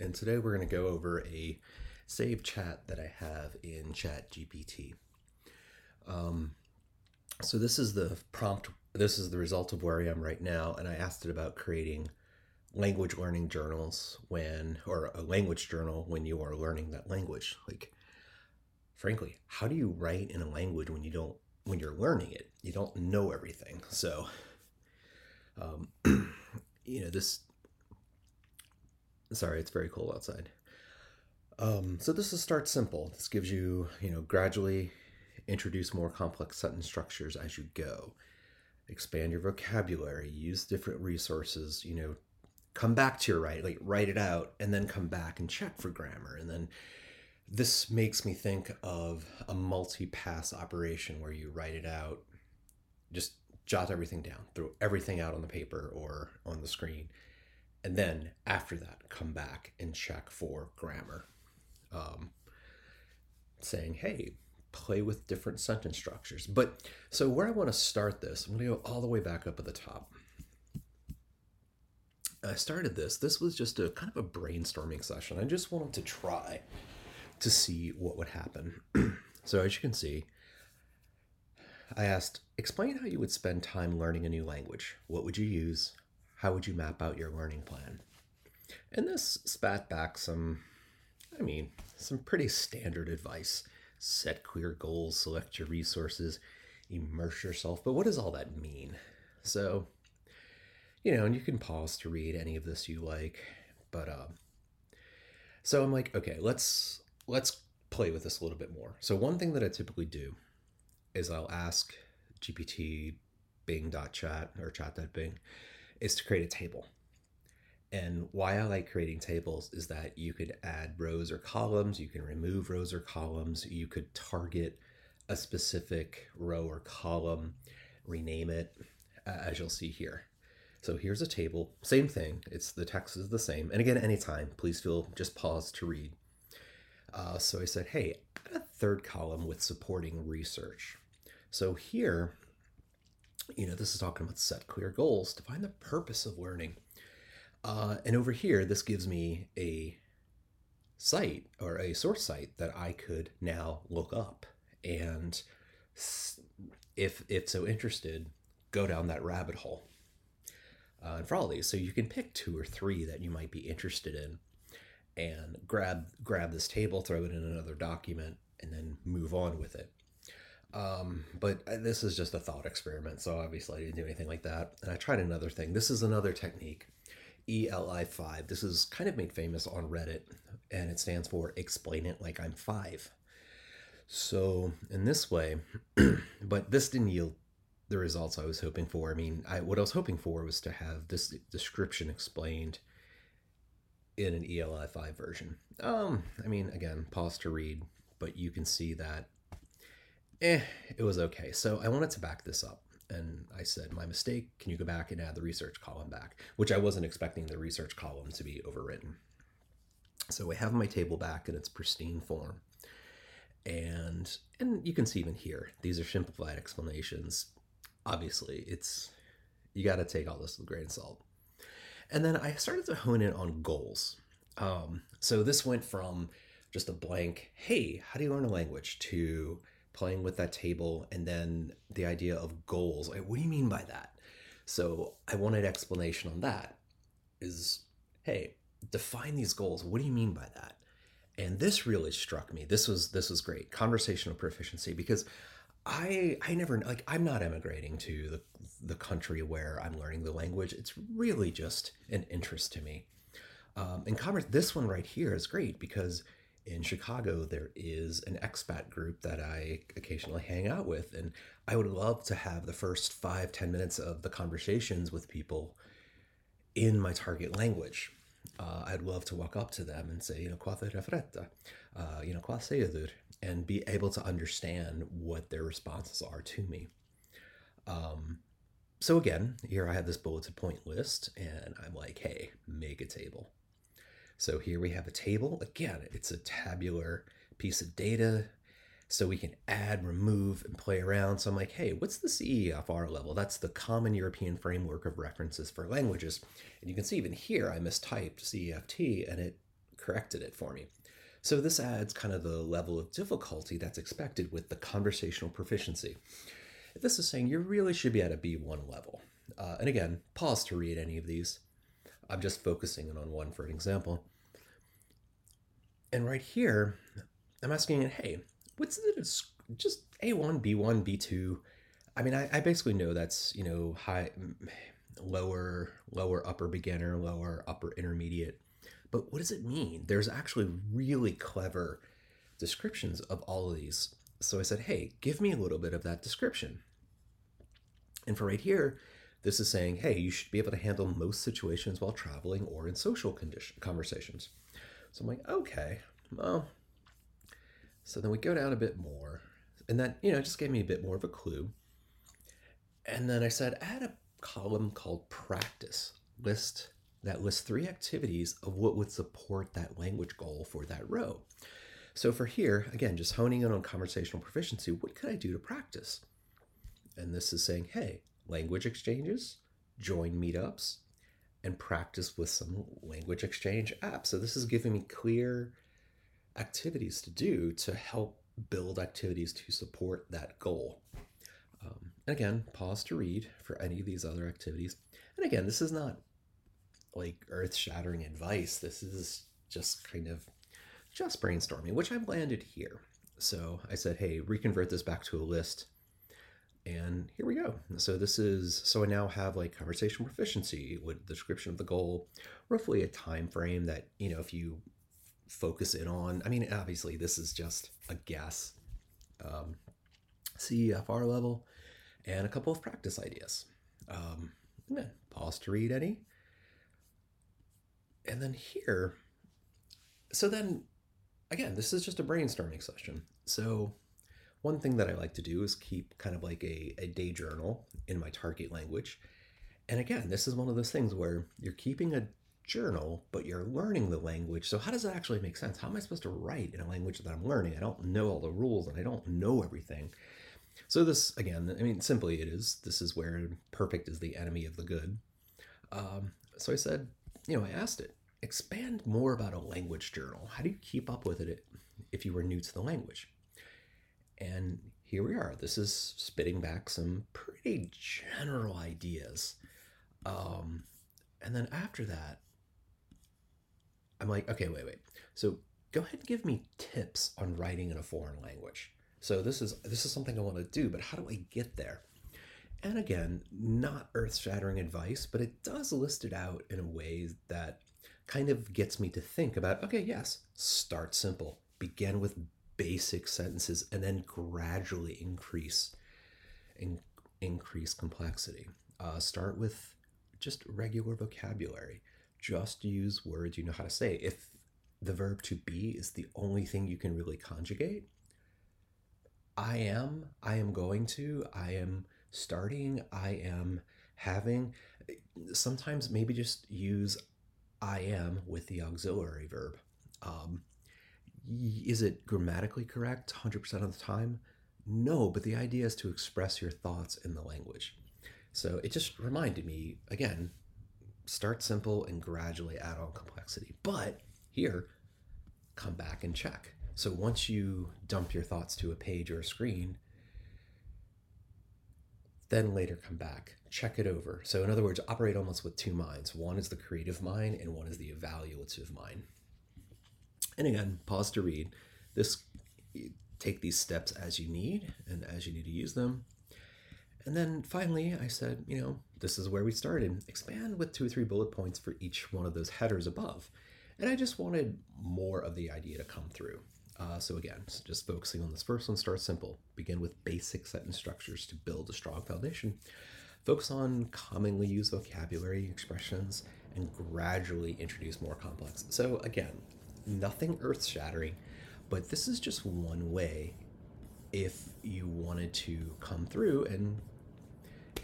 and today we're going to go over a save chat that I have in Chat GPT. Um, so this is the prompt, this is the result of where I am right now, and I asked it about creating language learning journals when, or a language journal when you are learning that language. Like, frankly, how do you write in a language when you don't, when you're learning it? You don't know everything. So, um, you know, this Sorry, it's very cold outside. Um, so this is start simple. This gives you, you know, gradually introduce more complex sentence structures as you go. Expand your vocabulary, use different resources, you know, come back to your write, like write it out, and then come back and check for grammar. And then this makes me think of a multi-pass operation where you write it out, just jot everything down, throw everything out on the paper or on the screen, and then after that come back and check for grammar um, saying hey play with different sentence structures. But so where i want to start this i'm going to go all the way back up at the top. I started this this was just a kind of a brainstorming session. I just wanted to try to see what would happen. So as you can see i asked explain how you would spend time learning a new language. What would you use how would you map out your learning plan? And this spat back some, I mean, some pretty standard advice. Set clear goals, select your resources, immerse yourself. But what does all that mean? So, you know, and you can pause to read any of this you like. But um, so I'm like, okay, let's let's play with this a little bit more. So one thing that I typically do is I'll ask GPT Bing.chat or chat.bing is to create a table. And why I like creating tables is that you could add rows or columns, you can remove rows or columns, you could target a specific row or column, rename it, as you'll see here. So here's a table, same thing. It's the text is the same. And again, anytime, please feel just pause to read. Uh, so I said, hey, a third column with supporting research. So here, you know, this is talking about set clear goals, define the purpose of learning. Uh, and over here, this gives me a site or a source site that I could now look up. And if, if so interested, go down that rabbit hole. Uh, and for all these, so you can pick two or three that you might be interested in and grab grab this table, throw it in another document, and then move on with it. Um, but uh, this is just a thought experiment, so obviously I didn't do anything like that. And I tried another thing. This is another technique, ELI5. This is kind of made famous on Reddit, and it stands for Explain It Like I'm Five. So in this way, but this didn't yield the results I was hoping for. I mean, I, what I was hoping for was to have this description explained in an ELI5 version. Um, I mean, again, pause to read, but you can see that eh, it was okay. So I wanted to back this up. And I said, my mistake, can you go back and add the research column back? Which I wasn't expecting the research column to be overwritten. So I have my table back in its pristine form. And and you can see even here, these are simplified explanations. Obviously, it's you got to take all this with a grain of salt. And then I started to hone in on goals. Um, so this went from just a blank, hey, how do you learn a language, to playing with that table and then the idea of goals. Like, what do you mean by that? So I wanted explanation on that. Is hey, define these goals. What do you mean by that? And this really struck me. This was this was great. Conversational proficiency because I I never like I'm not emigrating to the the country where I'm learning the language. It's really just an interest to me. Um, and converse, this one right here is great because in Chicago, there is an expat group that I occasionally hang out with. And I would love to have the first five ten minutes of the conversations with people in my target language. Uh, I'd love to walk up to them and say, you know, qua fretta, uh, you know, qua and be able to understand what their responses are to me. Um, so again, here I have this bulleted point list, and I'm like, hey, make a table. So here we have a table. Again, it's a tabular piece of data. So we can add, remove, and play around. So I'm like, hey, what's the CEFR level? That's the Common European Framework of References for Languages. And you can see even here, I mistyped CEFT and it corrected it for me. So this adds kind of the level of difficulty that's expected with the conversational proficiency. This is saying you really should be at a B1 level. Uh, and again, pause to read any of these. I'm just focusing on one for an example. And right here, I'm asking it, hey, what's the just A1, B1, B2? I mean, I, I basically know that's, you know, high, lower, lower upper beginner, lower upper intermediate. But what does it mean? There's actually really clever descriptions of all of these. So I said, hey, give me a little bit of that description. And for right here, this is saying, hey, you should be able to handle most situations while traveling or in social condition, conversations. So I'm like, okay, well. So then we go down a bit more, and that, you know, just gave me a bit more of a clue. And then I said, add a column called practice. List that lists three activities of what would support that language goal for that row. So for here, again, just honing in on conversational proficiency, what could I do to practice? And this is saying, hey, language exchanges, join meetups, and practice with some language exchange apps. So this is giving me clear activities to do to help build activities to support that goal. Um, and again, pause to read for any of these other activities. And again, this is not like earth shattering advice. This is just kind of just brainstorming, which I've landed here. So I said, hey, reconvert this back to a list and here we go. So this is so I now have like conversation proficiency with description of the goal, roughly a time frame that you know if you focus in on. I mean, obviously this is just a guess. Um, CEFR level, and a couple of practice ideas. Um, and then pause to read any. And then here, so then again, this is just a brainstorming session. So one thing that I like to do is keep kind of like a, a day journal in my target language. And again, this is one of those things where you're keeping a journal, but you're learning the language. So, how does that actually make sense? How am I supposed to write in a language that I'm learning? I don't know all the rules and I don't know everything. So, this again, I mean, simply it is this is where perfect is the enemy of the good. Um, so, I said, you know, I asked it, expand more about a language journal. How do you keep up with it if you were new to the language? And here we are. This is spitting back some pretty general ideas. Um, and then after that, I'm like, okay, wait, wait. So go ahead and give me tips on writing in a foreign language. So this is this is something I want to do, but how do I get there? And again, not earth-shattering advice, but it does list it out in a way that kind of gets me to think about, okay, yes, start simple. Begin with basic sentences and then gradually increase in, increase complexity. Uh, start with just regular vocabulary. Just use words you know how to say. If the verb to be is the only thing you can really conjugate, I am, I am going to, I am starting, I am having. Sometimes maybe just use I am with the auxiliary verb. Um, is it grammatically correct 100% of the time? No, but the idea is to express your thoughts in the language. So it just reminded me again, start simple and gradually add on complexity. But here, come back and check. So once you dump your thoughts to a page or a screen, then later come back, check it over. So, in other words, operate almost with two minds one is the creative mind, and one is the evaluative mind. And again, pause to read. This take these steps as you need and as you need to use them. And then finally, I said, you know, this is where we started. Expand with two or three bullet points for each one of those headers above. And I just wanted more of the idea to come through. Uh, so again, so just focusing on this first one, start simple. Begin with basic sentence structures to build a strong foundation. Focus on commonly used vocabulary expressions and gradually introduce more complex. So again, nothing earth shattering, but this is just one way if you wanted to come through and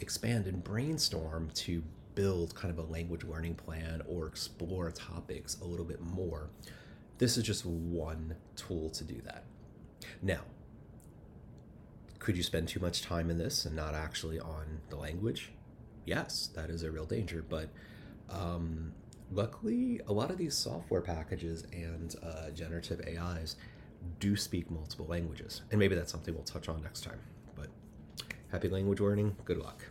expand and brainstorm to build kind of a language learning plan or explore topics a little bit more. This is just one tool to do that. Now, could you spend too much time in this and not actually on the language? Yes, that is a real danger, but um, luckily, a lot of these software packages and uh, generative AIs do speak multiple languages. And maybe that's something we'll touch on next time. But happy language learning. Good luck.